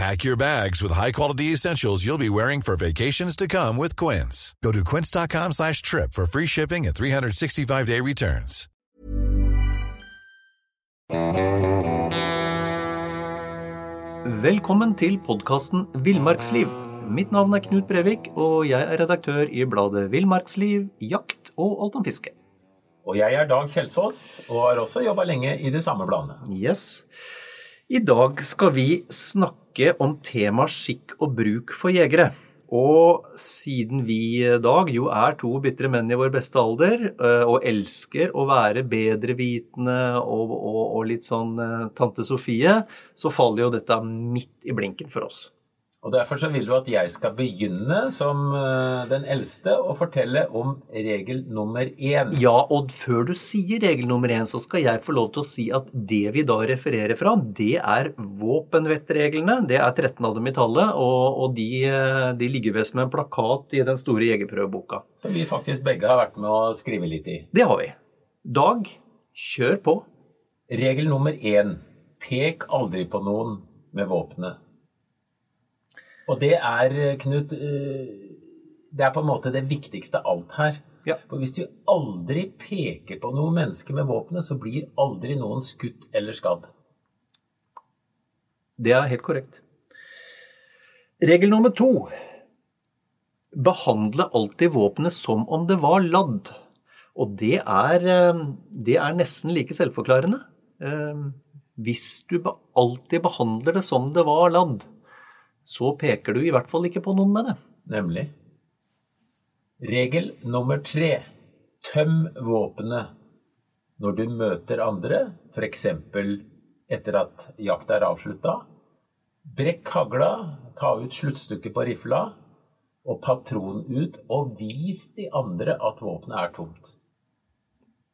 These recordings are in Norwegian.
Pack your bags with high-quality essentials you'll be wearing for vacations to come with Quince. Go to quince.com slash trip for free shipping and 365-day returns. Velkommen til podkasten Villmarksliv. Mitt navn er Knut Brevik, og jeg er redaktør i bladet Villmarksliv, jakt og alt om fiske. Og jeg er Dag Kjelsås, og har også jobba lenge i det samme bladet. Yes. I dag skal vi snakke om temaet skikk og bruk for jegere. Og siden vi i dag jo er to bitre menn i vår beste alder, eh, og elsker å være bedrevitende og, og, og litt sånn eh, tante Sofie, så faller jo dette midt i blinken for oss. Og Derfor så vil du at jeg skal begynne som eh, den eldste og fortelle om regel nummer én. Ja, og før du sier regel nummer én, så skal jeg få lov til å si at det vi da refererer fra, det er våpenvettreglene. Det er 13 av dem i tallet, og, og de, eh, de, ligger ved som en plakat i den store jegerprøveboka. Som vi faktisk begge har vært med å skrive litt i. Det har vi. Dag, kjør på. Regel nummer én. Pek aldri på noen med våpenet. Og det er, Knut eh, Det er på en måte det viktigste alt her. Ja. For hvis du aldri peker på noen menneske med våpenet, så blir aldri noen skutt eller skadd. Det er helt korrekt. Regel nummer to. Behandle alltid våpenet som om det var ladd. Og det er, eh, det er nesten like selvforklarende. Eh, hvis du alltid behandler det som det var ladd, så peker du i hvert fall ikke på noen med det. Nemlig. Regel nummer tre. Tøm våpenet når du møter andre, f.eks. etter at jakta er avslutta. Brekk hagla, ta ut sluttstykket på rifla og patronen ut, og vis de andre at våpenet er tomt.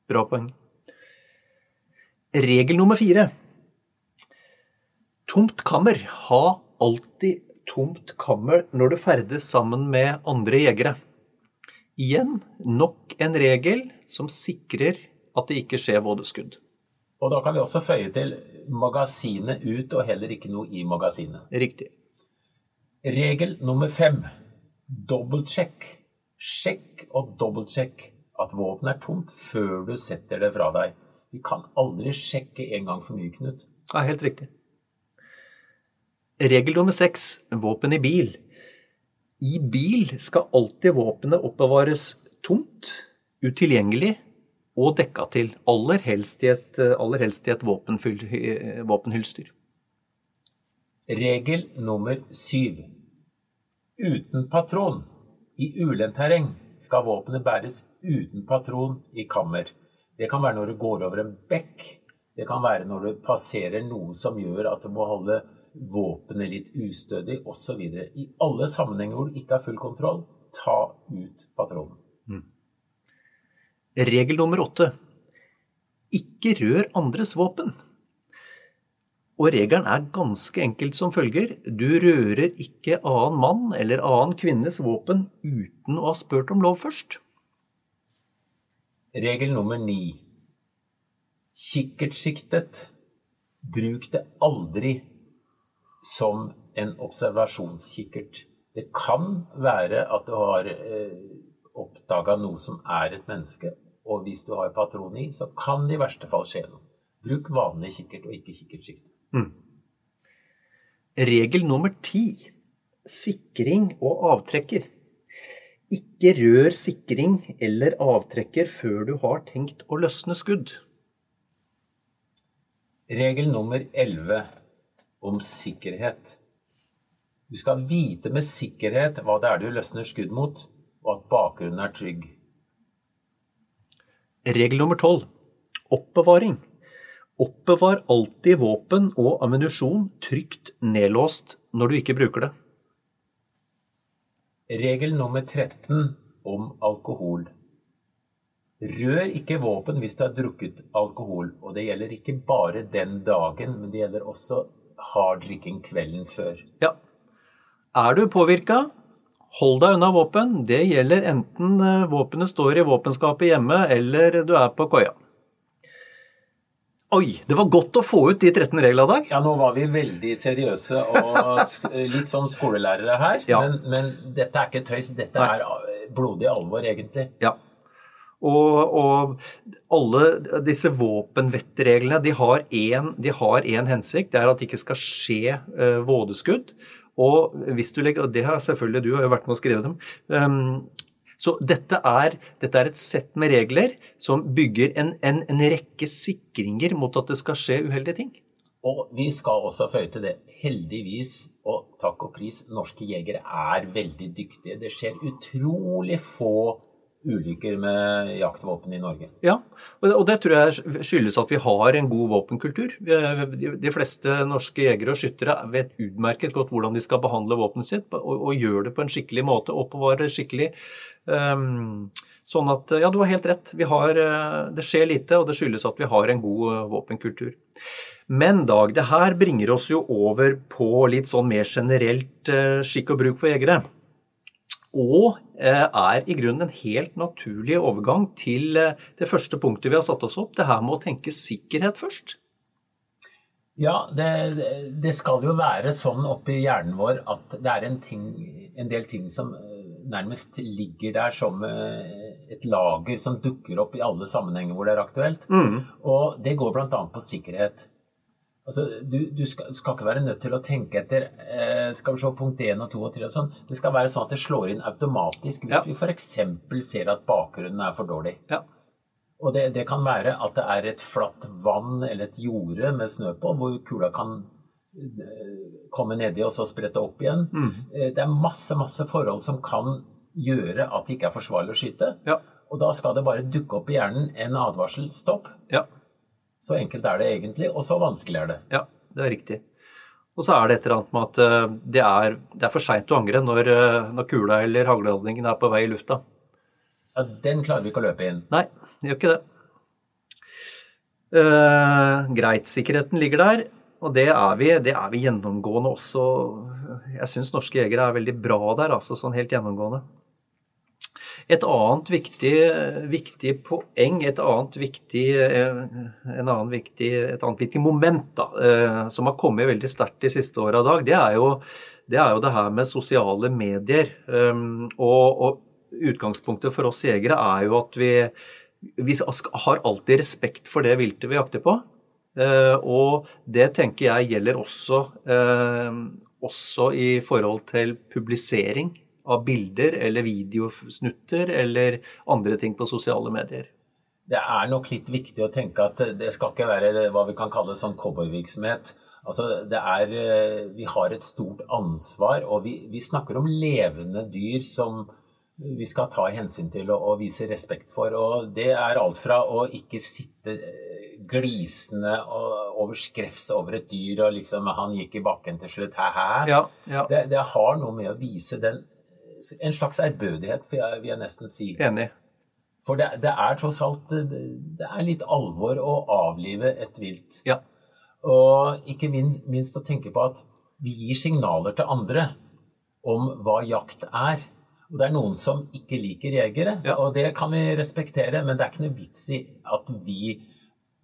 Bra poeng. Regel nummer fire. Tomt kammer. Ha alltid tomt kammer når du ferdes sammen med andre jegere. Igjen nok en regel som sikrer at det ikke skjer vådeskudd. Og da kan vi også føye til magasinet ut og heller ikke noe i magasinet. Riktig. Regel nummer fem. Dobbeltsjekk. Sjekk og dobbeltsjekk at våpenet er tomt før du setter det fra deg. Vi kan aldri sjekke en gang for mye, Knut. Ja, helt riktig. Regel nummer seks våpen i bil. I bil skal alltid våpenet oppbevares tomt, utilgjengelig og dekka til. Aller helst i et, aller helst i et våpenhylster. Regel nummer syv. Uten patron. I ulendt terreng skal våpenet bæres uten patron i kammer. Det kan være når du går over en bekk. Det kan være når du passerer noe som gjør at du må holde våpenet litt ustødig osv. I alle sammenhenger hvor du ikke har full kontroll, ta ut patronen. Mm. Regel nummer åtte ikke rør andres våpen. Og regelen er ganske enkelt som følger. Du rører ikke annen mann eller annen kvinnes våpen uten å ha spurt om lov først. Regel nummer ni. Kikkertsiktet. Bruk det aldri som en observasjonskikkert. Det kan være at du har eh, oppdaga noe som er et menneske, og hvis du har patron i, så kan det i verste fall skje noe. Bruk vanlig kikkert og ikke kikkertsikte. Mm. Regel nummer ti sikring og avtrekker. Ikke rør sikring eller avtrekker før du har tenkt å løsne skudd. Regel nummer 11 om sikkerhet. Du skal vite med sikkerhet hva det er du løsner skudd mot, og at bakgrunnen er trygg. Regel nummer tolv oppbevaring. Oppbevar alltid våpen og ammunisjon trygt nedlåst når du ikke bruker det. Regel nummer 13 om alkohol. Rør ikke våpen hvis du har drukket alkohol. Og det gjelder ikke bare den dagen, men det gjelder også hard drikking kvelden før. Ja. Er du påvirka, hold deg unna våpen. Det gjelder enten eh, våpenet står i våpenskapet hjemme, eller du er på koia. Oi, det var godt å få ut de 13 reglene, Dag. Ja, nå var vi veldig seriøse og litt sånn skolelærere her. Ja. Men, men, dette er ikke tøys. Dette Nei. er blodig alvor, egentlig. Ja. Og, og alle disse våpenvettreglene de har én hensikt. Det er at det ikke skal skje uh, vådeskudd. Og hvis du legger, det har selvfølgelig du har jo vært med å skrive dem. Um, så dette er, dette er et sett med regler som bygger en, en, en rekke sikringer mot at det skal skje uheldige ting. Og vi skal også føye til det. Heldigvis, og takk og pris, norske jegere er veldig dyktige. Det skjer utrolig få ulykker med jaktvåpen i Norge. Ja, og det, tror jeg skyldes at vi har en god våpenkultur. De, fleste norske jegere og skyttere vet utmerket godt hvordan de skal behandle våpenet sitt, og, gjør det på en skikkelig måte. oppbevarer skikkelig. Ehm, sånn at Ja, du har helt rett. Har, eh, det skjer lite, og det skyldes at vi har en god eh, våpenkultur. Men Dag, det her bringer oss jo over på litt sånn mer generelt eh, skikk og bruk for jegere. Og eh, er i grunnen en helt naturlig overgang til eh, det første punktet vi har satt oss opp, det her med å tenke sikkerhet først. Ja, det, det skal jo være sånn oppi hjernen vår at det er en, ting, en del ting som eh, nærmest ligger der som et lager som dukker opp i alle sammenhenger hvor det er aktuelt. Og det går bl.a. på sikkerhet. Altså, du, du skal, skal ikke være nødt til å tenke etter eh, skal vi se punkt 1 og 2 og 3 og sånn. Det skal være sånn at det slår inn automatisk hvis Ja. vi f.eks. ser at bakgrunnen er for dårlig. Ja. Og det, det kan være at det er et flatt vann eller et jorde med snø på, hvor kula kan eh, komme nedi og så sprette opp igjen. Mm. Det er masse, masse forhold som kan gjøre at det ikke er forsvarlig å skyte. Ja. Og da skal det bare dukke opp i hjernen en advarsel. Stopp. Ja, Så enkelt er det egentlig, og så vanskelig er det. ja det er riktig. Og så er det et eller annet med at eh, det er, det er for seint å angre når, eh, når kula eller hagleholdningen er på vei i lufta. Ja, den klarer vi ikke å løpe inn. Nei, det gjør ikke det. Uh, greit, sikkerheten ligger der, og det er vi, det er vi gjennomgående også. Jeg syns norske jegere er veldig bra der, altså sånn helt gjennomgående. Et annet viktig, viktig poeng, et annet viktig, eh, en annen viktig, et annet viktig moment da, eh, som har kommet veldig sterkt de siste åra, Dag, det er, jo, det er jo det her med sosiale medier. Um, Og, og utgangspunktet for oss jegere er jo at vi, vi har alltid respekt for det viltet vi jakter på. Eh, Og det tenker jeg gjelder også, også i forhold til publisering av bilder eller videosnutter eller andre ting på sosiale medier. Det er nok litt viktig å tenke at det skal ikke være hva vi kan kalle sånn cowboyvirksomhet. Altså, det er, eh, vi har et stort ansvar, og vi, vi snakker om levende dyr som vi skal ta hensyn til og, og vise respekt for. Og det er alt fra å ikke sitte eh, glisende over skrevs over et dyr og liksom Han gikk i bakken til slutt, hæ-hæ. Ja, ja. Det, det har noe med å vise den, en slags ærbødighet, vil jeg, nesten si. Enig. For det, det er tross alt det, er litt alvor å avlive et vilt. Ja. Og ikke minst, minst å tenke på at vi gir signaler til andre om hva jakt er. Og det er noen som ikke liker jegere, Ja. og det kan vi respektere, men det er ikke noe vits i at vi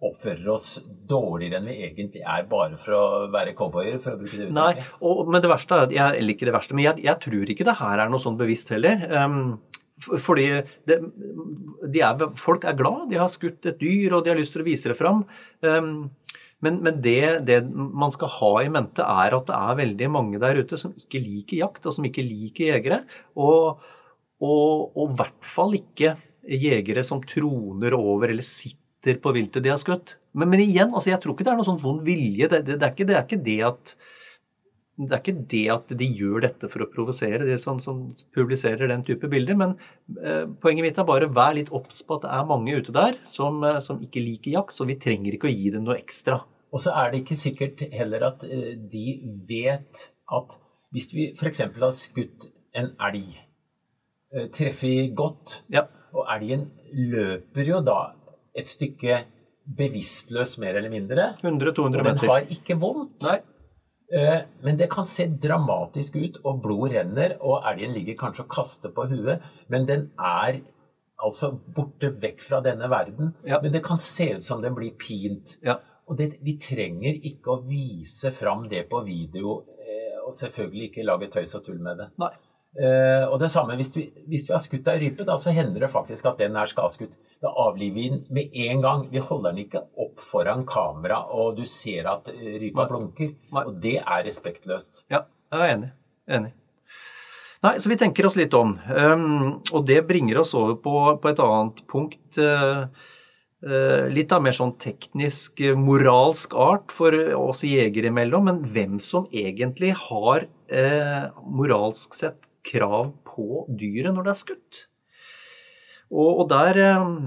oppfører oss dårligere enn vi egentlig er bare for å være cowboyer, for å bruke det Nei, men det verste er, jeg, eller ikke det verste, men jeg, jeg tror ikke det her er noe sånn bevisst heller. Um, fordi det, de er, folk er glad, de har skutt et dyr og de har lyst til å vise det fram. Um, men, men det, det man skal ha i mente, er at det er veldig mange der ute som ikke liker jakt, og som ikke liker jegere. Og i hvert fall ikke jegere som troner over eller sitter sitter på viltet de har skutt. Men, men igjen, altså jeg tror ikke det er noe sånn vond vilje. Det, det, det, er ikke, det, er ikke det at det er ikke det at de gjør dette for å provosere, de som, som, publiserer den type bilder. Men eh, poenget mitt er bare vær litt obs på at det er mange ute der som, eh, som, ikke liker jakt, så vi trenger ikke å gi dem noe ekstra. Og så er det ikke sikkert heller at eh, de vet at hvis vi f.eks. har skutt en elg, eh, treffer godt, Ja. og elgen løper jo da et stykke bevisstløs mer eller mindre, 100-200 meter. den har ikke vondt. Eh, Men det kan se dramatisk ut, og blod renner, og elgen ligger kanskje og kaster på huet, men den er altså borte vekk fra denne verden. Ja. Men det kan se ut som den blir pint. Ja. Og det, vi trenger ikke å vise fram det på video, eh, og selvfølgelig ikke lage tøys og tull med det. Nei. Eh, og det samme, hvis vi, hvis vi har skutt ei rype, da, så hender det faktisk at den er skadeskutt. Da avliver vi den med en gang. Vi holder den ikke opp foran kamera, og du ser at eh, rypa Nei. blunker. Nei. Og det er respektløst. Ja, jeg er enig. enig. Nei, så vi tenker oss litt om. Um, og det bringer oss over på, på et annet punkt. uh, uh, litt av mer sånn teknisk, moralsk art for oss jegere imellom. Men hvem som egentlig har moralsk sett krav på dyret når det er skutt. Og, og der, um,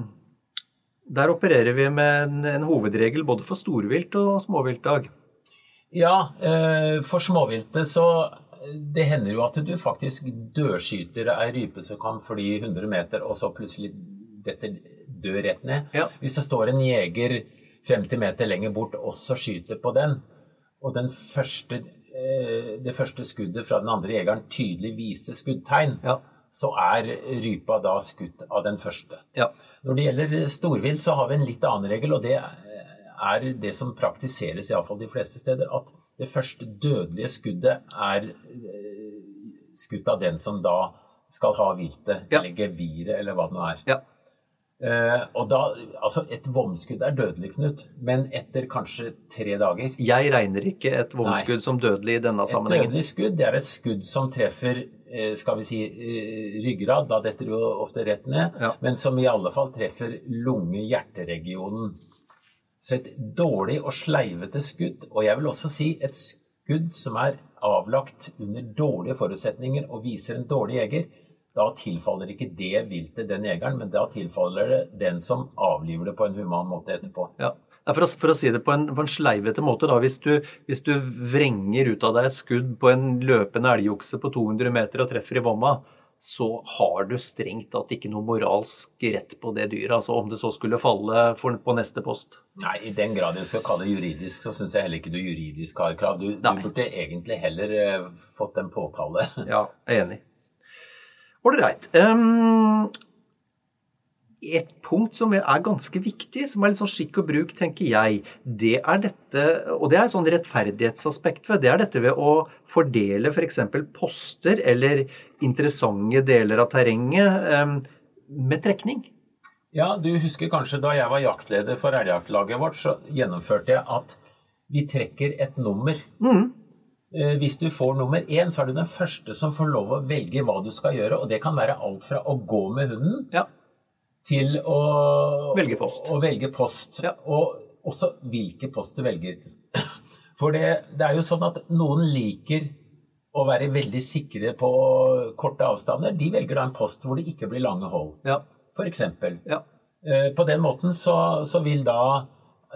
der opererer vi med en, en hovedregel både for storvilt og småvilt, Dag. Ja, eh, for småviltet så Det hender jo at du faktisk dødskyter ei rype som kan fly 100 meter, og så plutselig detter dør rett ned. Ja. Hvis det står en jeger 50 meter lenger bort og så skyter på den, og den første, eh, det første skuddet fra den andre jegeren tydelig viser skuddtegn, Ja. så er rypa da skutt av den første. Ja. Når det gjelder storvilt, så har vi en litt annen regel, og det er det som praktiseres iallfall de fleste steder, at det første dødelige skuddet er eh, skutt av den som da skal ha viltet, Ja. eller geviret, eller hva det nå er. ja. Eh, og da, altså Et vomskudd er dødelig, Knut, men etter kanskje tre dager. Jeg regner ikke et vognskudd som dødelig i denne sammenhengen. Et dødelig skudd det er et skudd som treffer eh, skal vi si, eh, ryggrad, da detter det jo ofte rett ned, Ja. men som i alle fall treffer lunge-hjerteregionen. Så et dårlig og sleivete skudd, og jeg vil også si et skudd som er avlagt under dårlige forutsetninger og viser en dårlig jeger, da tilfaller ikke det viltet den jegeren, men da tilfaller det den som avliver det på en human måte etterpå. Ja. For å, for å si det på en, på en sleivete måte, da. Hvis du, hvis du vrenger ut av deg et skudd på en løpende elgokse på 200 meter og treffer i vomma, så har du strengt tatt ikke noe moralsk rett på det dyret. Altså om det så skulle falle for, på neste post. Nei, i den grad jeg skal kalle det juridisk, så syns jeg heller ikke du juridisk har krav. Du, du burde egentlig heller eh, fått en påtale. Ja, jeg er enig. Ålreit. Um, et punkt som er ganske viktig, som er litt sånn skikk og bruk, tenker jeg, det er dette Og det er et sånn rettferdighetsaspekt ved det er dette ved å fordele f.eks. poster eller interessante deler av terrenget um, med trekning. Ja, du husker kanskje da jeg var jaktleder for elgjaktlaget vårt, så gjennomførte jeg at vi trekker et nummer. Eh, Hvis du får nummer én, så er du den første som får lov å velge hva du skal gjøre. Og det kan være alt fra å gå med hunden Ja. til å Velge post. Å velge post. Ja. Og også hvilke post du velger. For det, det er jo sånn at noen liker å være veldig sikre på korte avstander. De velger da en post hvor det ikke blir lange hold, Ja. f.eks. ja. Eh, På den måten så, så vil da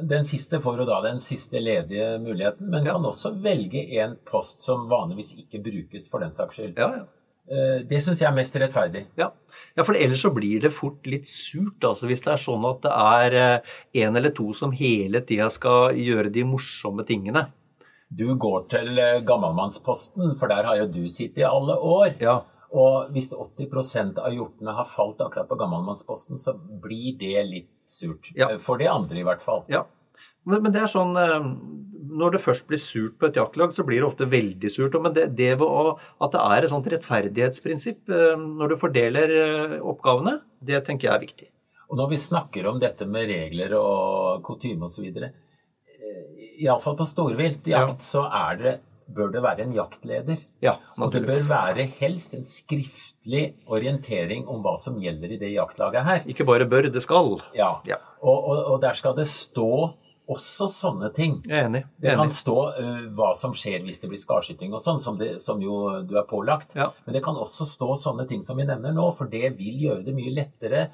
den siste får jo da den siste ledige muligheten, men Ja. kan også velge en post som vanligvis ikke brukes for den saks skyld. ja, ja. Eh, Det syns jeg er mest rettferdig. Ja. ja, for ellers så blir det fort litt surt, altså, hvis det er sånn at det er én eller to som hele tida skal gjøre de morsomme tingene. Du går til gammelmannsposten, gammalmannsposten, for der har jo du sittet i alle år. Ja, Og hvis 80% av hjortene har falt akkurat på gammalmannsposten, så blir det litt surt. Ja. Eh, For de andre, i hvert fall. ja. Men, men det er sånn eh, Når det først blir surt på et jaktlag, så blir det ofte veldig surt. Men det, det å, at det er et sånt rettferdighetsprinsipp eh, når du fordeler oppgavene, det tenker jeg er viktig. Og når vi snakker om dette med regler og kutyme osv. Iallfall på storviltjakt så er det bør det være en jaktleder. Ja, Og det bør være helst en skriftlig orientering om hva som gjelder i det jaktlaget her. Ikke bare bør, det skal. Ja. Ja. Og, og, og der skal det stå også sånne ting. Jeg er enig. Det Jeg er kan stå uh, hva som skjer hvis det blir skarskyting og sånn, som, som jo du er pålagt. Ja. Men det kan også stå sånne ting som vi nevner nå, for det vil gjøre det mye lettere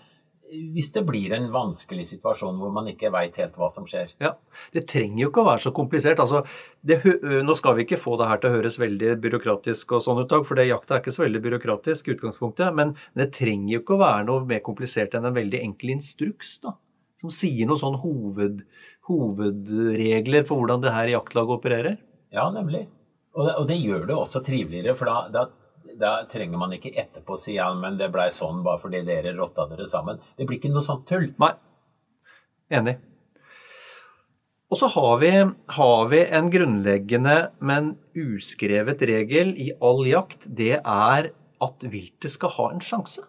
hvis det blir en vanskelig situasjon hvor man ikke veit helt hva som skjer. Ja, Det trenger jo ikke å være så komplisert. Altså, det, nå skal vi ikke få det her til å høres veldig byråkratisk og sånn ut, for det jakta er ikke så veldig byråkratisk i utgangspunktet. Men, det trenger jo ikke å være noe mer komplisert enn en veldig enkel instruks, da. Som sier noen sånn hoved, hovedregler for hvordan det her jaktlaget opererer. Ja, nemlig. Og det, og det gjør det også triveligere, for da, da, da trenger man ikke etterpå si ja, men det blei sånn bare fordi dere rotta dere sammen. Det blir ikke noe sånt tull. Nei. Enig. Og så har vi, har vi en grunnleggende, men uskrevet regel i all jakt. Det er at viltet skal ha en sjanse.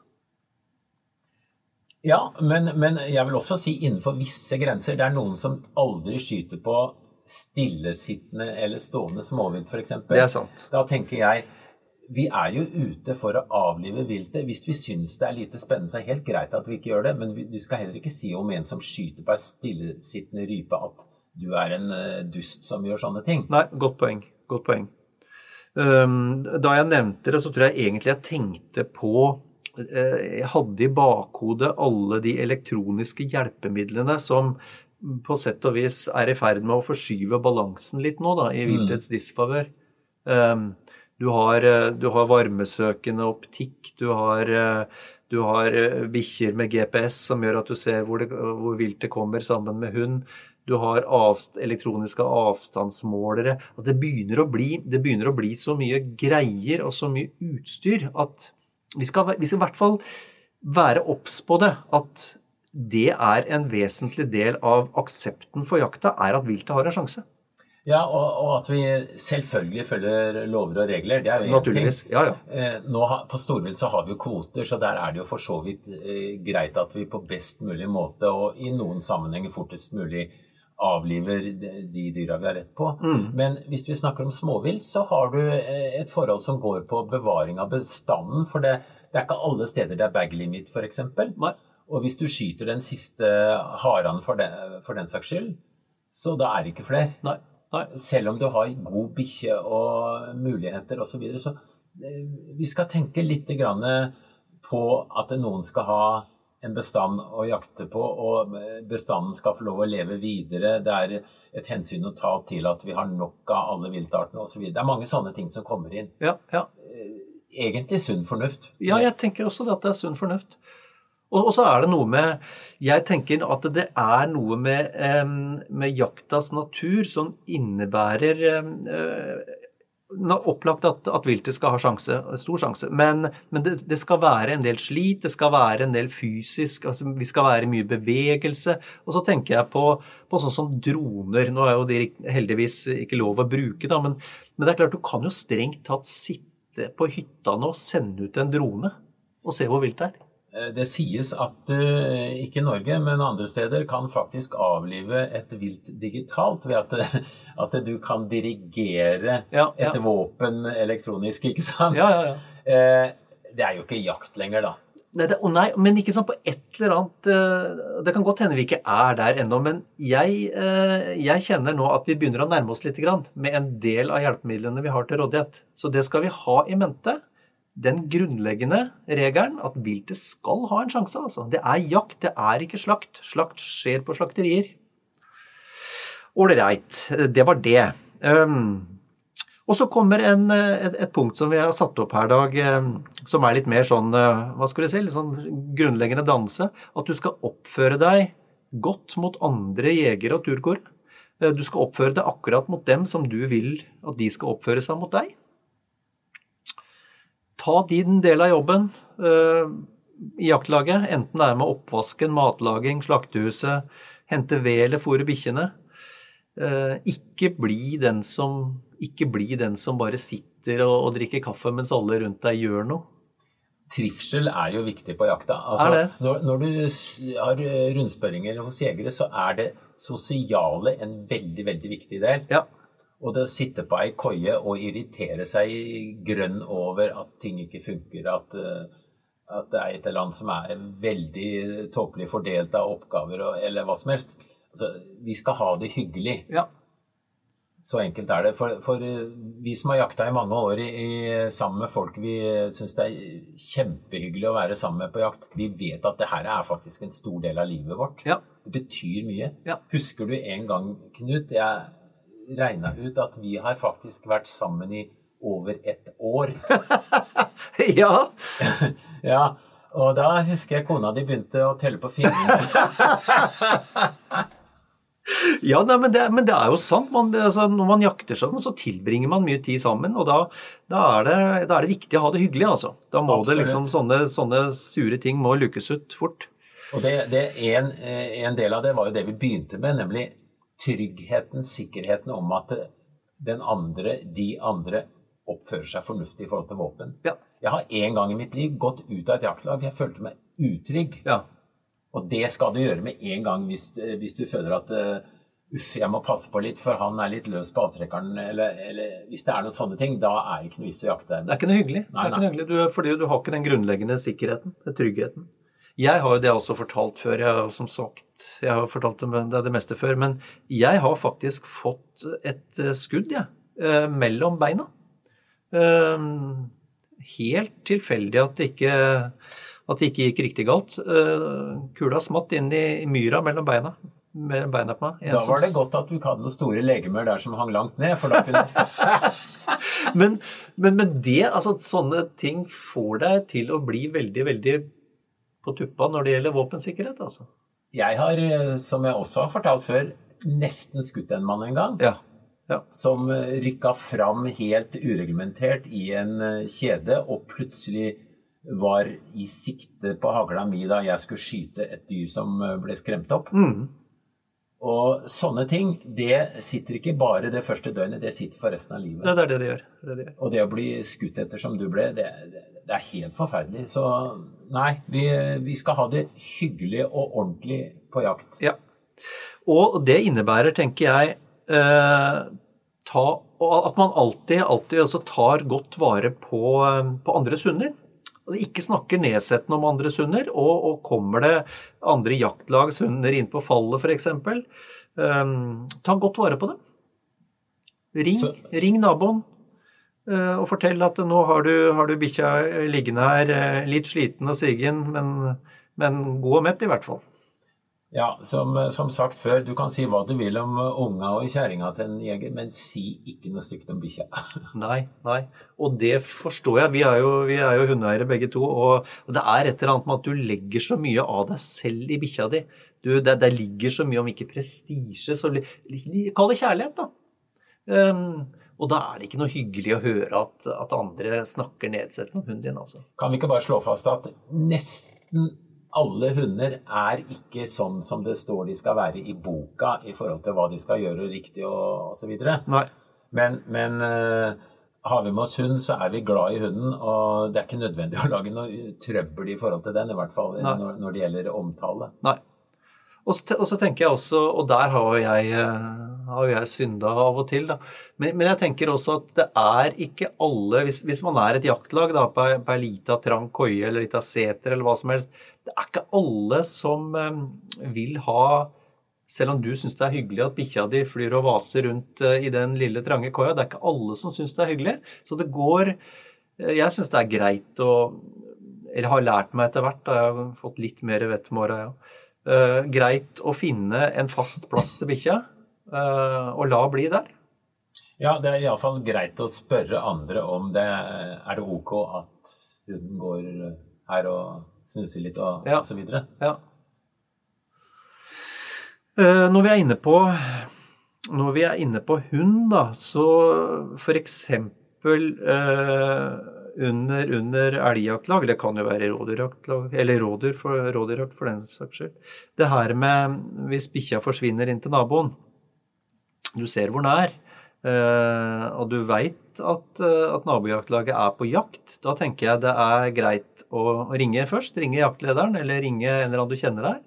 Ja, men, men jeg vil også si innenfor visse grenser. Det er noen som aldri skyter på stillesittende eller stående småvilt, f.eks. Det er sant. Da tenker jeg vi er jo ute for å avlive viltet. Hvis vi syns det er lite spennende, så er det helt greit at vi ikke gjør det. Men du skal heller ikke si om en som skyter på ei stillesittende rype, at du er en eh, dust som gjør sånne ting. Nei, godt poeng. Godt poeng. Um, da jeg nevnte det, så tror jeg egentlig jeg tenkte på eh, Jeg hadde i bakhodet alle de elektroniske hjelpemidlene som på sett og vis er i ferd med å forskyve balansen litt nå, da, i viltets disfavør. Um, du har, eh, du har varmesøkende optikk, du har, eh, du har eh, bikkjer med GPS som gjør at du ser hvor, det, hvor viltet kommer sammen med hund. Du har avst elektroniske avstandsmålere. At det begynner, bli, det begynner å bli så mye greier og så mye utstyr at vi skal, vi skal i hvert fall være obs på det. At det er en vesentlig del av aksepten for jakta, er at viltet har en sjanse. Ja, og, og at vi selvfølgelig følger lover og regler. Det er jo én ting. Naturligvis. Ja, ja. Eh, Nå, på storvilt så har vi jo kvoter, så der er det jo for så vidt eh, greit at vi på best mulig måte og i noen sammenhenger fortest mulig avliver de, dyra vi har rett på. Men hvis vi snakker om småvilt, så har du eh, et forhold som går på bevaring av bestanden. For det, det er ikke alle steder det er bag limit, f.eks. Og hvis du skyter den siste haren for for den saks skyld, så da er det ikke flere. Nei. Selv om du har god bikkje og muligheter osv. Så, videre, så eh, vi skal tenke litt grann på at noen skal ha en bestand å jakte på, og bestanden skal få lov å leve videre. Det er et hensyn å ta til at vi har nok av alle viltartene osv. Det er mange sånne ting som kommer inn. Ja, ja. Egentlig sunn fornuft. Ja, jeg tenker også det at det er sunn fornuft. Og, så er det noe med Jeg tenker at det er noe med, med jaktas natur som innebærer eh, Opplagt at, at viltet skal ha sjanse, stor sjanse, men, men det, det skal være en del slit, det skal være en del fysisk, altså vi skal være mye bevegelse. Og så tenker jeg på, på sånn som droner. Nå er jo de heldigvis ikke lov å bruke, da, men, men det er klart du kan jo strengt tatt sitte på hytta nå og sende ut en drone og se hvor vilt det er. Eh, Det sies at uh, ikke Norge, men andre steder kan faktisk avlive et vilt digitalt ved at, at du kan dirigere Ja, ja. et våpen elektronisk, ikke sant? Ja, ja, ja. Eh, det er jo ikke jakt lenger, da. Nei, det, oh nei, men ikke sant, på et eller annet eh, Det kan godt hende vi ikke er der ennå, men jeg, eh, jeg kjenner nå at vi begynner å nærme oss litt grann med en del av hjelpemidlene vi har til rådighet. Så det skal vi ha i mente. Den grunnleggende regelen at viltet skal ha en sjanse. altså. Det er jakt, det er ikke slakt. Slakt skjer på slakterier. Ålreit, det var det. Um, og så kommer en, et, et punkt som vi har satt opp her, Dag, eh, som er litt mer sånn eh, hva skal du si, litt sånn grunnleggende danse. At du skal oppføre deg godt mot andre jegere og turkår. Eh, Du skal oppføre deg akkurat mot dem som du vil at de skal oppføre seg mot deg. Ta din del av jobben uh, i jaktlaget, enten det er med oppvasken, matlaging, slaktehuset, hente ved eller fôre bikkjene. Uh, ikke bli den som ikke bli den som bare sitter og, og drikker kaffe mens alle rundt deg gjør noe. Trivsel er jo viktig på jakta. Altså? Når, når du har rundspørringer hos jegere, så er det sosiale en veldig, veldig viktig del. Ja. Og det å sitte på ei koie og irritere seg grønn over at ting ikke funker, at, eh, at det er et eller annet som er veldig tåpelig fordelt av oppgaver og, eller hva som helst. Altså, vi skal ha det hyggelig. Ja. Så enkelt er det. For, for eh, vi som har jakta i mange år i, i, sammen med folk vi syns det er kjempehyggelig å være sammen med på jakt, vi vet at det her er faktisk en stor del av livet vårt. Ja. Det betyr mye. Ja. Husker du en gang, Knut, jeg regna ut at vi har faktisk vært sammen i over ett år. ja. ja. Og da husker jeg kona di begynte å telle på fingrene. Ja, nei, men, det, men, det, er jo sant. Man, altså, når man jakter sammen, så tilbringer man mye tid sammen. Og da, da, er, det, da er, det, viktig å ha det hyggelig, altså. Da må Absolutt. det liksom sånne, sånne, sure ting må lukes ut fort. Og det, det en, eh, en, del av det var jo det vi begynte med, nemlig tryggheten, sikkerheten om at den andre, de andre, oppfører seg fornuftig i forhold til våpen. Ja. Jeg har en gang i mitt liv gått ut av et jaktlag for jeg følte meg utrygg. Ja. Og det skal du gjøre med en gang hvis, hvis du føler at uh, uff, jeg må passe på litt, for han er litt løs på avtrekkeren, eller, eller, hvis det er noen sånne ting, da er det ikke noe vits å jakte. Det er ikke noe hyggelig. Nei, det er ikke noe hyggelig. Du, fordi du har ikke den grunnleggende sikkerheten, den tryggheten. Jeg har jo det også fortalt før. Jeg har som sagt, jeg har fortalt det, det, det meste før. Men jeg har faktisk fått et eh, skudd, jeg, ja, eh, mellom beina. Eh, helt tilfeldig at det ikke, at det ikke gikk riktig galt. Kula smatt inn i myra mellom beina. Mellom beina på meg. Da var det godt at du ikke hadde noen store legemer der som hang langt ned. for da kunne... men, men, men det, altså sånne ting får deg til å bli veldig, veldig på tuppa når det gjelder våpensikkerhet, altså. Jeg har, eh, som jeg også har fortalt før, nesten skutt en mann en gang. Ja. Ja. Som eh, rykka fram helt ureglementert i en eh, kjede, og plutselig var i sikte på hagla mi da jeg skulle skyte et dyr som ble skremt opp. Mm. Og sånne ting, det sitter ikke bare det første døgnet, det sitter for resten av livet. Det er det det gjør. Det det gjør. Og det å bli skutt etter som du ble, det, det, det er helt forferdelig. Så nei, vi, vi, skal ha det hyggelig og ordentlig på jakt. Ja. Og det innebærer, tenker jeg, eh, ta, at man alltid, alltid også tar godt vare på, eh, på andres hunder. Altså ikke snakker nedsettende om andres hunder. Og, og kommer det andre jaktlagshunder inn på fallet, f.eks., um, eh, ta godt vare på dem. Ring, så, ring naboen. Eh, og fortell at nå har du, har du bikkja liggende her, eh, litt sliten og sigen, men, men god og mett i hvert fall. Ja, som, som, sagt før, du kan si hva du vil om unga og kjerringa til en jeger, men si ikke noe stygt om bikkja. nei, nei. Og det forstår jeg. Vi er jo, vi er jo hundeeiere begge to. Og, og, det er et eller annet med at du legger så mye av deg selv i bikkja di. Du, det, det, ligger så mye om ikke prestisje, så Kall det kjærlighet, da. Um, og da er det ikke noe hyggelig å høre at, at andre snakker nedsettende om hunden din. Altså. Kan vi ikke bare slå fast at nesten alle hunder er ikke sånn som det står de skal være i boka i forhold til hva de skal gjøre riktig og osv. Men, men uh, har vi med oss hund, så er vi glad i hunden. Og det er ikke nødvendig å lage noe trøbbel i forhold til den, i hvert fall når, når, det gjelder omtale. Nei. Og så, og så, tenker jeg også, og der har jeg, eh, har jeg synda av og til, da. Men, men, jeg tenker også at det er ikke alle Hvis, hvis man er et jaktlag da, på, ei lita trang koie eller lita seter eller hva som helst Det er ikke alle som um, vil ha selv om du syns det er hyggelig at bikkja di flyr og vaser rundt uh, i den lille, trange koia, det er ikke alle som syns det er hyggelig. Så det går uh, Jeg syns det er greit å Eller har lært meg etter hvert, da jeg har fått litt mer vett med åra, ja uh, greit å finne en fast plass til bikkja og la bli der. Ja, det er iallfall greit å spørre andre om det er det ok at hunden går her og snuser litt og ja. så videre. Ja. Uh, når vi er inne på når vi er inne på hund, da, så eksempel uh, under, under elgjaktlag, det kan jo være rådyrjaktlag, eller rådyr for, rådyrjakt for den saks skyld. Det her med hvis bikkja forsvinner inn til naboen, du ser hvor den er, eh, og du veit at, eh, at nabojaktlaget er på jakt, da tenker jeg det er greit å ringe først. Ringe jaktlederen, eller ringe en eller annen du kjenner der.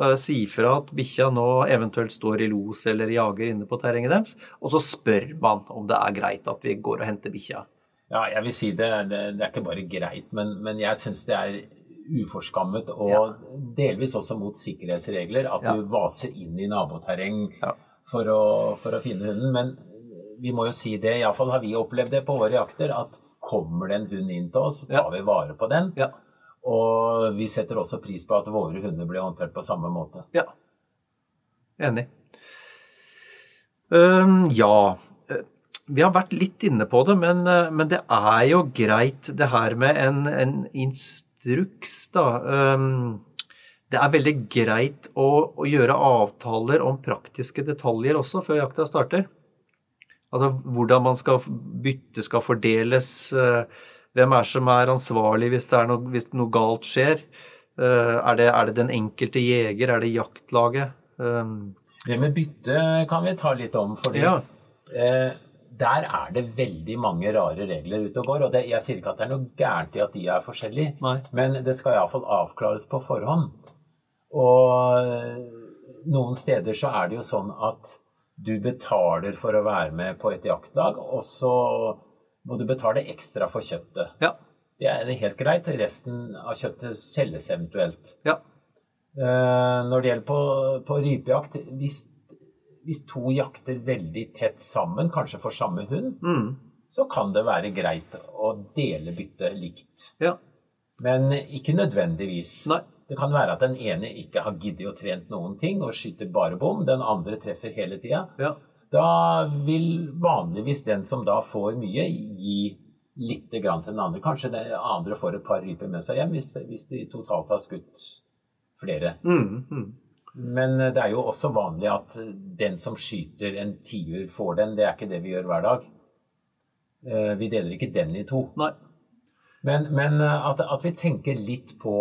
eh, si fra at bikkja nå eventuelt står i los eller jager inne på terrenget deres, og så spør man om det er greit at vi går og henter bikkja. Ja, jeg vil si det, det, det er ikke bare greit, men, men jeg syns det er uforskammet og Ja. delvis også mot sikkerhetsregler at Ja. du vaser inn i naboterreng Ja. For, å, for å finne hunden. Men vi må jo si det, iallfall har vi opplevd det på våre jakter, at kommer det en hund inn til oss, tar vi vare på den. Ja. Og vi setter også pris på at våre hunder blir håndtert på samme måte. Ja. Enig. Um, ja. Vi har vært litt inne på det, men, eh, men det er jo greit det her med en, en instruks, da. Øhm, det er veldig greit å, å gjøre avtaler om praktiske detaljer også før jakta starter. Altså hvordan man skal bytte skal fordeles, eh, hvem er som er ansvarlig hvis, det er noe, hvis noe galt skjer. Eh, Er det, er det den enkelte jeger, er det jaktlaget? Det med bytte kan vi ta litt om, fordi Ja. eh, der er det veldig mange rare regler ute og går. Og det, jeg sier ikke at det er noe gærent i at de er forskjellige, Nei. men det skal iallfall avklares på forhånd. Og eh, noen steder så er det jo sånn at du betaler for å være med på et jaktlag, og så må du betale ekstra for kjøttet. ja. Det er helt greit. Resten av kjøttet selges eventuelt. Ja. Eh, Når det gjelder på, på rypejakt, hvis, hvis to jakter veldig tett sammen, kanskje for samme hund, Mm. så kan det være greit å dele byttet likt. Ja. Men ikke nødvendigvis. Nei. Det kan være at den ene ikke har giddet å trent noen ting og skyter bare bom, den andre treffer hele tida. Ja. Da vil vanligvis den som da får mye, gi litt grann til den andre. Kanskje den andre får et par ryper med seg hjem, hvis, hvis de totalt har skutt flere. Mm. Mm. Men det er jo også vanlig at den som skyter en tiur, får den. Det er ikke det vi gjør hver dag. Eh, Vi deler ikke den i to. Nei. Men, men at, at vi tenker litt på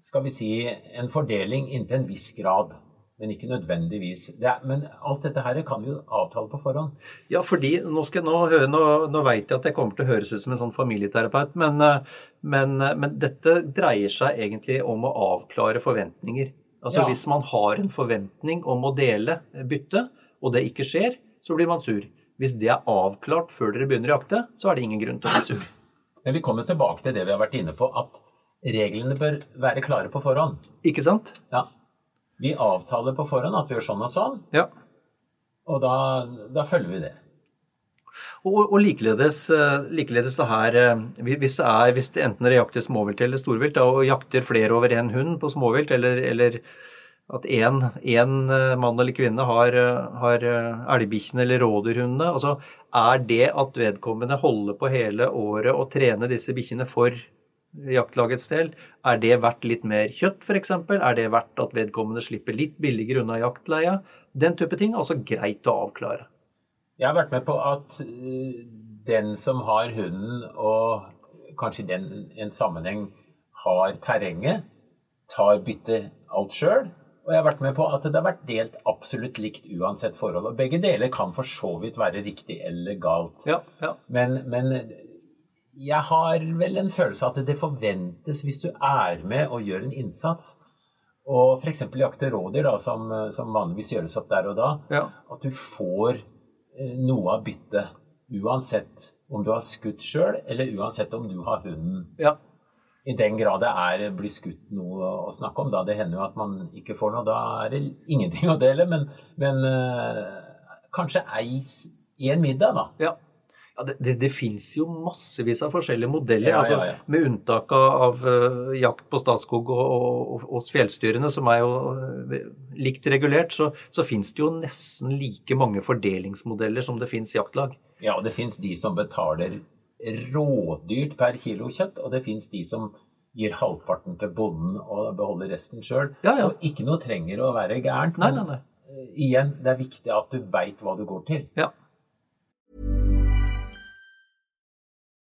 skal vi si, en fordeling inntil en viss grad. Men ikke nødvendigvis. Det er, men alt dette her kan vi jo avtale på forhånd. Ja, fordi nå, skal, nå, nå, nå vet jeg at jeg kommer til å høres ut som en sånn familieterapeut, men, eh, men, eh, men dette dreier seg egentlig om å avklare forventninger. Altså Ja. Hvis man har en forventning om å dele bytte, og det ikke skjer, så blir man sur. Hvis det er avklart før dere begynner å jakte, så er det ingen grunn til å bli sur. Men vi kommer tilbake til det vi har vært inne på, at reglene bør være klare på forhånd. Ikke sant? Ja. Vi avtaler på forhånd at vi gjør sånn og sånn, Ja. og da, da følger vi det. Og, og likeledes, eh, likeledes det her eh, Hvis det er hvis det enten det jakter småvilt eller storvilt, da, og jakter flere over én hund på småvilt, eller, eller at én mann eller kvinne har, eh, har eh, elgbikkjene eller rådyrhundene altså Er det at vedkommende holder på hele året og trener disse bikkjene for jaktlagets del, er det verdt litt mer kjøtt f.eks.? Er det verdt at vedkommende slipper litt billigere unna jaktleia? Den type ting er altså greit å avklare. Jeg har vært med på at eh, den som har hunden, og kanskje i den en sammenheng har terrenget, tar byttet alt sjøl. Og jeg har vært med på at det har vært delt absolutt likt uansett forhold. Og begge deler kan for så vidt være riktig eller galt. Ja, ja. Men, men jeg har vel en følelse av at det forventes, hvis du er med og gjør en innsats, og f.eks. jakter rådyr, da, som, som vanligvis gjøres opp der og da, Ja. at du får eh, noe av byttet. Uansett om du har skutt sjøl, eller uansett om du har hunden. ja. I den grad det er, blir skutt noe å snakke om, da det hender jo at man ikke får noe. Da er det ingenting å dele, men, men øh, kanskje ei i en middag, da. Ja. Ja det det, det fins jo massevis av forskjellige modeller. Ja, altså, ja. Med unntak av, eh, jakt på Statskog og, hos fjellstyrene, som er jo uh, likt regulert, så, så fins det jo nesten like mange fordelingsmodeller som det fins jaktlag. Ja, og det fins de som betaler rådyrt per kilo kjøtt, og det fins de som gir halvparten til bonden og beholder resten sjøl. Ja, ja. Og ikke noe trenger å være gærent. Nei, nei, nei. eh, Igjen, det er viktig at du veit hva du går til. Ja.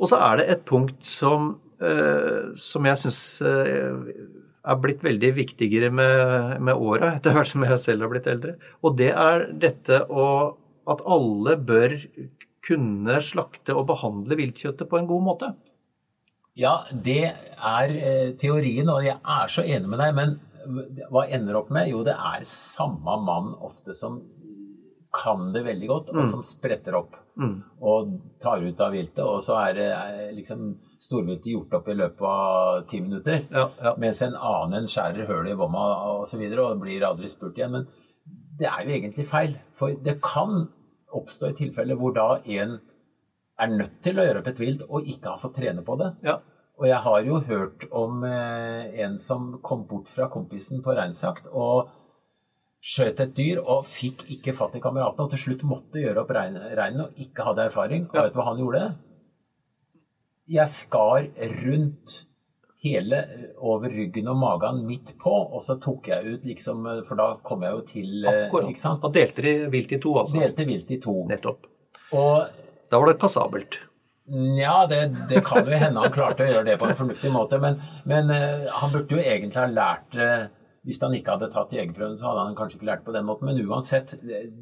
Og så er det et punkt som, eh, som jeg syns eh, er blitt veldig viktigere med, med åra, etter hvert som jeg selv har blitt eldre. Og det er dette å, at alle bør kunne slakte og behandle viltkjøttet på en god måte. Ja, det er eh, teorien, og jeg er så enig med deg. Men hva ender opp med? Jo, det er samme mann ofte som kan det veldig godt, og som spretter opp. Og tar ut av viltet. Og så er det eh, liksom storviltet gjort opp i løpet av ti minutter. Ja, ja. Mens en annen skjærer høl i vomma og så videre, og blir aldri spurt igjen. Men det er jo egentlig feil. For det kan oppstå i tilfeller hvor da en er nødt til å gjøre opp et vilt og ikke har fått trene på det. Ja. Og jeg har jo hørt om eh, en som kom bort fra kompisen på reinsjakt og skjøt et dyr og fikk ikke fatt i kameratene, og til slutt måtte gjøre opp rein- reinen og ikke hadde erfaring. Og Ja. vet du hva han gjorde? Jeg skar rundt hele eh, over ryggen og magen midt på, og så tok jeg ut liksom eh, For da kom jeg jo til eh, Akkurat. Ikke sant? Da delte de vilt i to, altså. Delte vilt i to. Nettopp. Og Da var det passabelt. Ja, det, det kan jo hende han klarte å gjøre det på en fornuftig måte, men, men han burde jo egentlig ha lært Hvis han ikke hadde tatt jegerprøven, så hadde han kanskje ikke lært på den måten. Men uansett,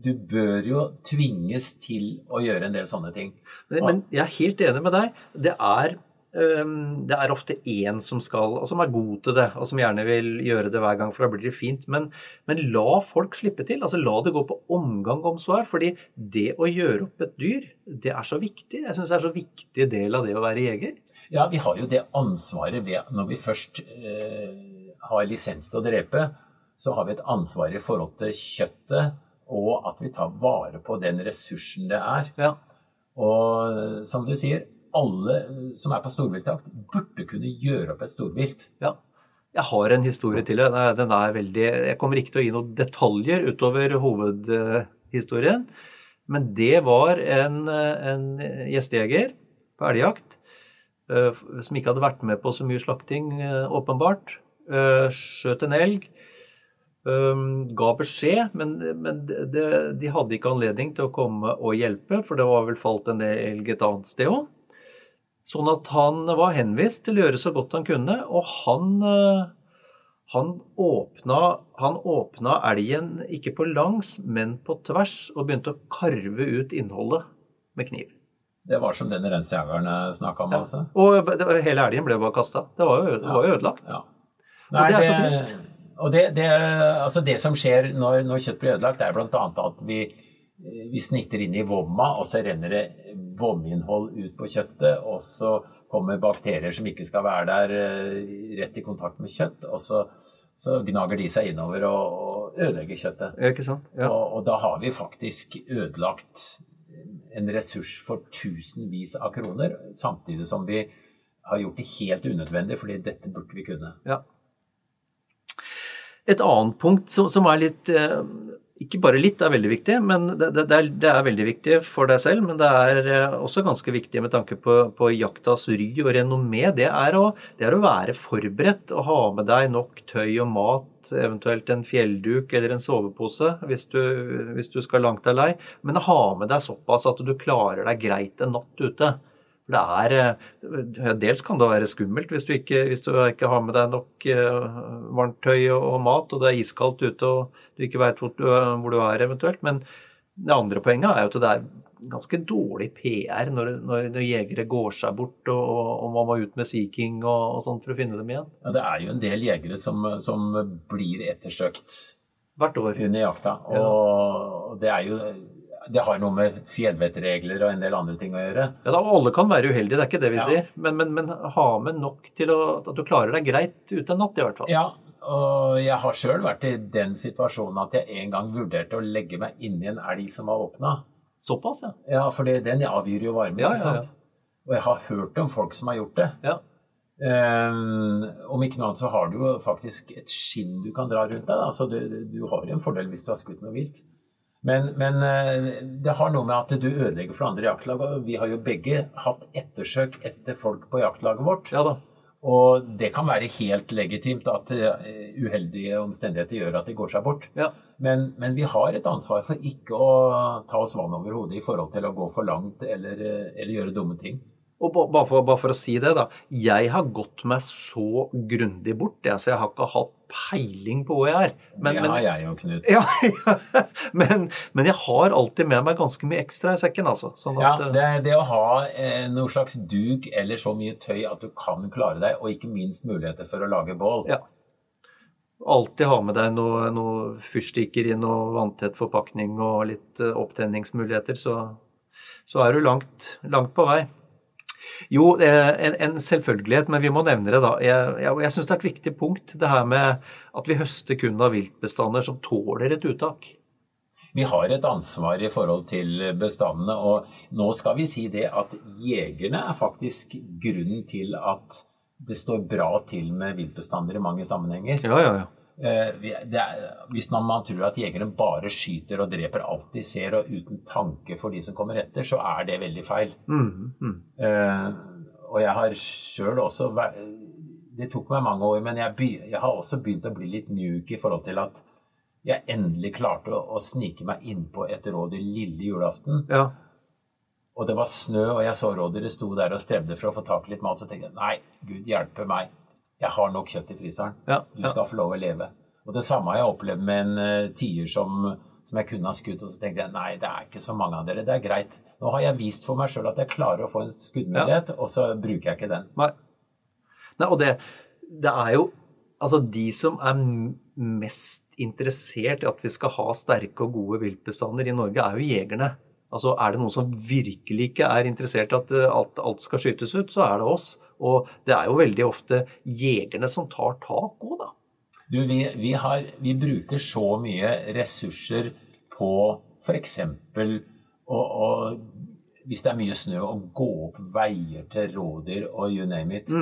du bør jo tvinges til å gjøre en del sånne ting. Men, men jeg er helt enig med deg. Det er, um, det er ofte én som skal, og som er god til det, og som gjerne vil gjøre det hver gang, for da blir det fint. Men, men la folk slippe til. altså La det gå på omgang om så er. fordi det å gjøre opp et dyr, det er så viktig. Jeg syns det er så viktig del av det å være jeger. Ja, vi har jo det ansvaret ved når vi først eh, har lisens til å drepe, så har vi et ansvar i forhold til kjøttet, og at vi tar vare på den ressursen det er. Ja. Og som du sier, alle som er på storviltjakt, burde kunne gjøre opp et storvilt. Ja. Jeg har en historie til. det. Den er veldig, jeg kommer ikke til å gi noen detaljer utover hovedhistorien. Men det var en, en gjestejeger på elgjakt eh, som ikke hadde vært med på så mye slakting, eh, åpenbart. Eh, Skjøt en elg. eh, Ga beskjed, men, men det, de hadde ikke anledning til å komme og hjelpe, for det var vel falt en elg et annet sted òg. Sånn at han var henvist til å gjøre så godt han kunne, og han, eh, han, åpna, han åpna elgen ikke på langs, men på tvers, og begynte å karve ut innholdet med kniv. Det var som den rensjegeren snakka om, altså. Og det, hele elgen ble bare kasta. Det var jo, det var jo ødelagt. Ja. Og det er så trist. Og det, det, altså det som skjer når, når kjøtt blir ødelagt, det er bl.a. at vi, vi snitter inn i vomma, og så renner det vominnhold ut på kjøttet, og så kommer bakterier som ikke skal være der, eh, rett i kontakt med kjøtt, og så, så gnager de seg innover og, og ødelegger kjøttet. Ikke sant? Ja. Og, og da har vi faktisk ødelagt en ressurs for tusenvis av kroner, samtidig som vi har gjort det helt unødvendig, fordi dette burde vi kunne. Ja. Et annet punkt som, som er litt eh, Ikke bare litt er veldig viktig, men det, det, det, er, det er veldig viktig for deg selv. Men det er eh, også ganske viktig med tanke på, på jaktas ry og renommé. Det er, å, det er å være forberedt og ha med deg nok tøy og mat, eventuelt en fjellduk eller en sovepose hvis du, hvis du skal langt av lei. Men ha med deg såpass at du klarer deg greit en natt ute. Det er eh, Dels kan det være skummelt hvis du ikke, hvis du ikke har med deg nok eh, varmt tøy og, og mat, og det er iskaldt ute og du ikke veit hvor, du- hvor du er eventuelt. Men det andre poenget er jo at det er ganske dårlig PR når, når, når jegere går seg bort og, og, man må ut med Sea King og, og sånt for å finne dem igjen. Ja, det er jo en del jegere som, som blir ettersøkt Hvert år. under jakta. Og det er jo Det har noe med fjellvettregler og en del andre ting å gjøre. Ja, da, Alle kan være uheldige, det er ikke det vi Ja. sier. Men, men, men ha med nok til å, at du klarer deg greit ute en natt, i hvert fall. Ja, og jeg har sjøl vært i den situasjonen at jeg en gang vurderte å legge meg inni en elg som var åpna. Såpass, ja. Ja, for det, den avgir jo varme, Ja, ja, ja. Og jeg har hørt om folk som har gjort det. ja. Um, om ikke noe annet så har du jo faktisk et skinn du kan dra rundt deg. Da. Så du, du har jo en fordel hvis du har skutt noe vilt. Men, men eh, det har noe med at du ødelegger for andre jaktlag. og Vi har jo begge hatt ettersøk etter folk på jaktlaget vårt. Ja da. Og det kan være helt legitimt at eh, uheldige omstendigheter gjør at de går seg bort. Ja. Men, men vi har et ansvar for ikke å ta oss vann over hodet i forhold til å gå for langt eller, eh, eller gjøre dumme ting. Og bare for, bare for å si det, da. Jeg har gått meg så grundig bort, jeg, så jeg har ikke hatt peiling på hvor jeg er. Men, det men, har jeg jo, Knut. ja, ja. men, men jeg har alltid med meg ganske mye ekstra i sekken, altså. Sånn at, ja, det, det å ha eh, noe slags duk eller så mye tøy at du kan klare deg, og ikke minst muligheter for å lage bål. Ja. Alltid ha med deg noe, noe fyrstikker i noe vanntett forpakning og litt eh, opptenningsmuligheter, så, så er du langt, langt på vei. Jo, eh, en, en selvfølgelighet, men vi må nevne det, da. Jeg, jeg, jeg syns det er et viktig punkt, det her med at vi høster kun av viltbestander som tåler et uttak. Vi har et ansvar i forhold til bestandene, og nå skal vi si det at jegerne er faktisk grunnen til at det står bra til med viltbestander i mange sammenhenger. Ja, ja, ja. Eh, er, hvis man, tror at jegerne bare skyter og dreper alt de ser, og uten tanke for de som kommer etter, så er det veldig feil. Mm, mm. Uh, og jeg har sjøl også Det tok meg mange år, men jeg, by, jeg har også begynt å bli litt mjuk i forhold til at jeg endelig klarte å, å snike meg innpå et rådyr lille julaften. ja. Og det var snø, og jeg så rådyret sto der og strevde for å få tak i litt mat. Så tenkte jeg nei, Gud hjelpe meg. Jeg har nok kjøtt i fryseren. Ja, Du ja. skal få lov å leve. Og det samme har jeg opplevd med en eh, tier som, som jeg kunne ha skutt. Og så tenkte jeg nei, det er ikke så mange av dere. Det er greit. Nå har jeg vist for meg sjøl at jeg klarer å få en skuddmulighet, og så bruker jeg ikke den. Nei. Nei, og det, det er jo Altså, de som er mest interessert i at vi skal ha sterke og gode viltbestander i Norge, er jo jegerne. Altså, Er det noen som virkelig ikke er interessert i at eh, alt, alt skal skytes ut, så er det oss. Og det er jo veldig ofte jegerne som tar tak òg, da. Du, vi, vi, har, vi bruker så mye ressurser på f.eks. å, å Hvis det er mye snø, å gå opp veier til rådyr og you name it.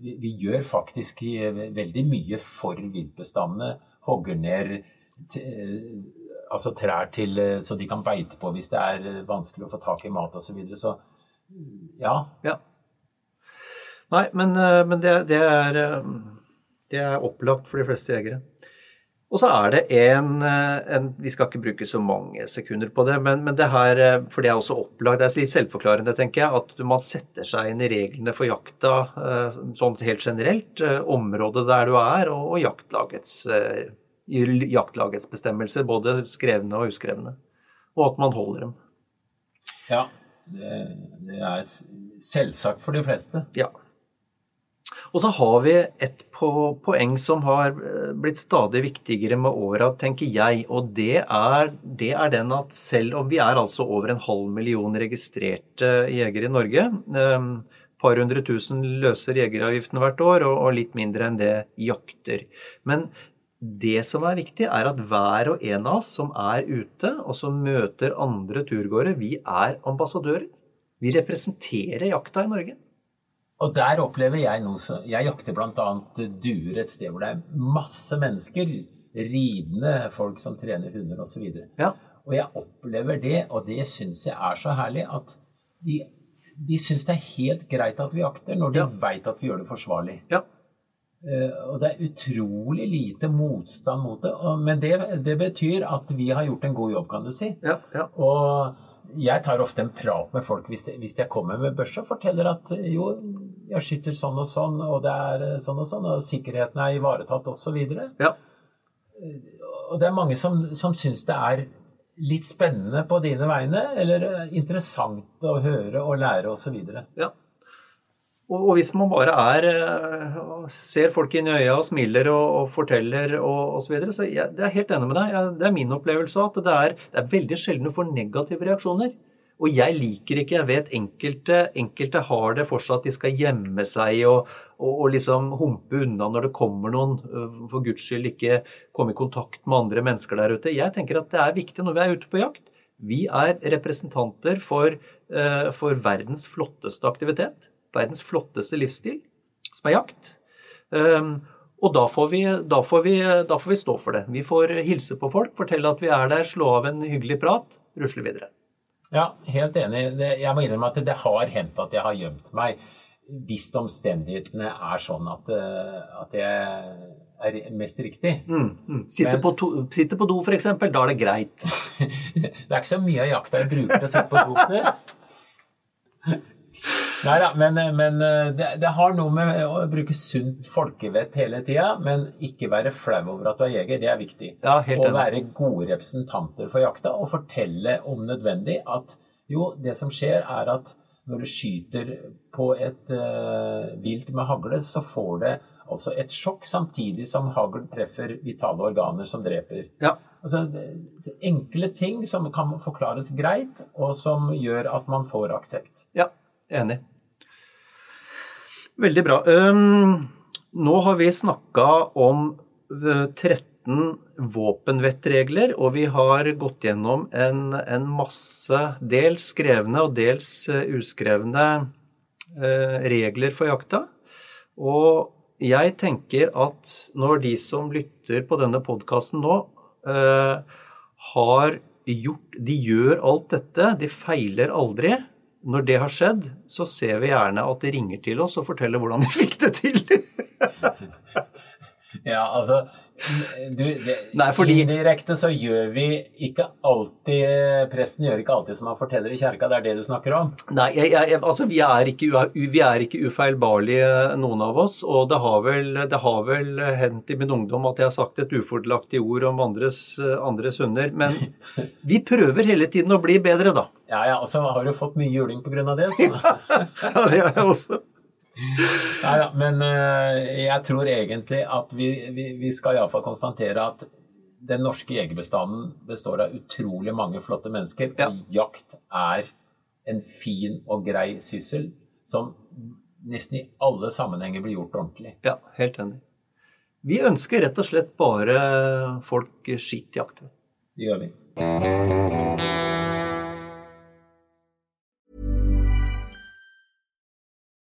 Vi, vi gjør faktisk eh, veldig mye for viltbestandene. Hogger ned altså trær til, eh, så de kan beite på hvis det er eh, vanskelig å få tak i mat osv. Så, videre. så ja, Ja. Nei, men, eh, men det, det, er, det er opplagt for de fleste jegere. Og så er det en, en Vi skal ikke bruke så mange sekunder på det, men, men det her, for det er også opplagt, det er litt selvforklarende, tenker jeg, at man setter seg inn i reglene for jakta sånn helt generelt. Området der du er, og, og jaktlagets, eh, jaktlagets bestemmelser, både skrevne og uskrevne. Og at man holder dem. ja det, det er selvsagt for de fleste. Ja. Og så har vi et poeng som har eh, blitt stadig viktigere med åra, tenker jeg. Og det er, det er den at selv om vi er altså over en halv million registrerte jegere i Norge et par hundre tusen løser jegeravgiften hvert år, og litt mindre enn det jakter. Men det som er viktig, er at hver og en av oss som er ute, og som møter andre turgåere, vi er ambassadører. Vi representerer jakta i Norge. Og der opplever jeg noe så Jeg jakter bl.a. duer et sted hvor det er masse mennesker. Ridende folk som trener hunder osv. Ja. Og jeg opplever det, og det syns jeg er så herlig, at de, de syns det er helt greit at vi jakter, når de Ja. veit at vi gjør det forsvarlig. Ja. Eh, og det er utrolig lite motstand mot det. Men det, det betyr at vi har gjort en god jobb, kan du si. Ja, ja. Og jeg tar ofte en prat med folk hvis, de, hvis jeg kommer med børse og forteller at jo, jeg skyter sånn og sånn, og det er sånn og sånn, og sikkerheten er ivaretatt osv. Ja. og det er mange som, som syns det er litt spennende på dine vegne, eller interessant å høre og lære osv. ja. Og, hvis man bare er eh, ser folk inn i øya og smiler og, og forteller og osv., så, videre, så jeg, det er helt enig med deg. Jeg, det er min opplevelse at det er, det er veldig sjelden du får negative reaksjoner. Og jeg liker ikke Jeg vet enkelte, enkelte har det fortsatt. De skal gjemme seg og, og, og, liksom humpe unna når det kommer noen. For guds skyld ikke komme i kontakt med andre mennesker der ute. Jeg tenker at det er viktig når vi er ute på jakt. Vi er representanter for, for verdens flotteste aktivitet. Verdens flotteste livsstil, som er jakt. Og da får, vi, da, får vi, da får vi stå for det. Vi får hilse på folk, fortelle at vi er der, slå av en hyggelig prat, rusle videre. Ja, helt enig. Jeg må innrømme at det har hendt at jeg har gjemt meg. Hvis omstendighetene er sånn at, eh, at det er mest riktig. Mm, mm. Sitte, på to, sitte på do, f.eks. Da er det greit. det er ikke så mye av jakta jeg bruker til å sitte på do. Nei da, men, men eh, det, det, har noe med å bruke sunt folkevett hele tida, men ikke være flau over at du er jeger. Det er viktig. Ja, å være gode representanter for jakta og fortelle om nødvendig at jo, det som skjer, er at når du skyter på et uh, vilt med hagle, så får det altså et sjokk samtidig som hagl treffer vitale organer som dreper. Ja. Altså, enkle ting som kan forklares greit, og som gjør at man får aksept. Ja, enig. Veldig bra. Nå har vi snakka om 13 våpenvettregler, og vi har gått gjennom en, en masse dels skrevne og dels eh, uskrevne eh, regler for jakta. Og jeg tenker at når de som lytter på denne podkasten nå, eh, har gjort De gjør alt dette, de feiler aldri når det har skjedd, så ser vi gjerne at de ringer til oss og forteller hvordan de fikk det til. ja, altså du, det, Nei, fordi... Indirekte så gjør vi ikke alltid Presten gjør ikke alltid som han forteller i kjerka. Det er det du snakker om? Nei, jeg, jeg, altså vi er, ikke, vi er ikke ufeilbarlige, noen av oss. Og det har, vel, det har vel hendt i min ungdom at jeg har sagt et ufordelaktig ord om andres, andres hunder. Men vi prøver hele tiden å bli bedre, da. Ja, ja, og så har du fått mye juling pga. det. Så. ja, det har jeg også. Nei da, men uh, jeg tror egentlig at vi, vi, vi skal iallfall konstatere at den norske jegerbestanden består av utrolig mange flotte mennesker. Ja. Og jakt er en fin og grei syssel som nesten i alle sammenhenger blir gjort ordentlig. Ja, helt enig. Vi ønsker rett og slett bare folk skittjakter. Det gjør vi.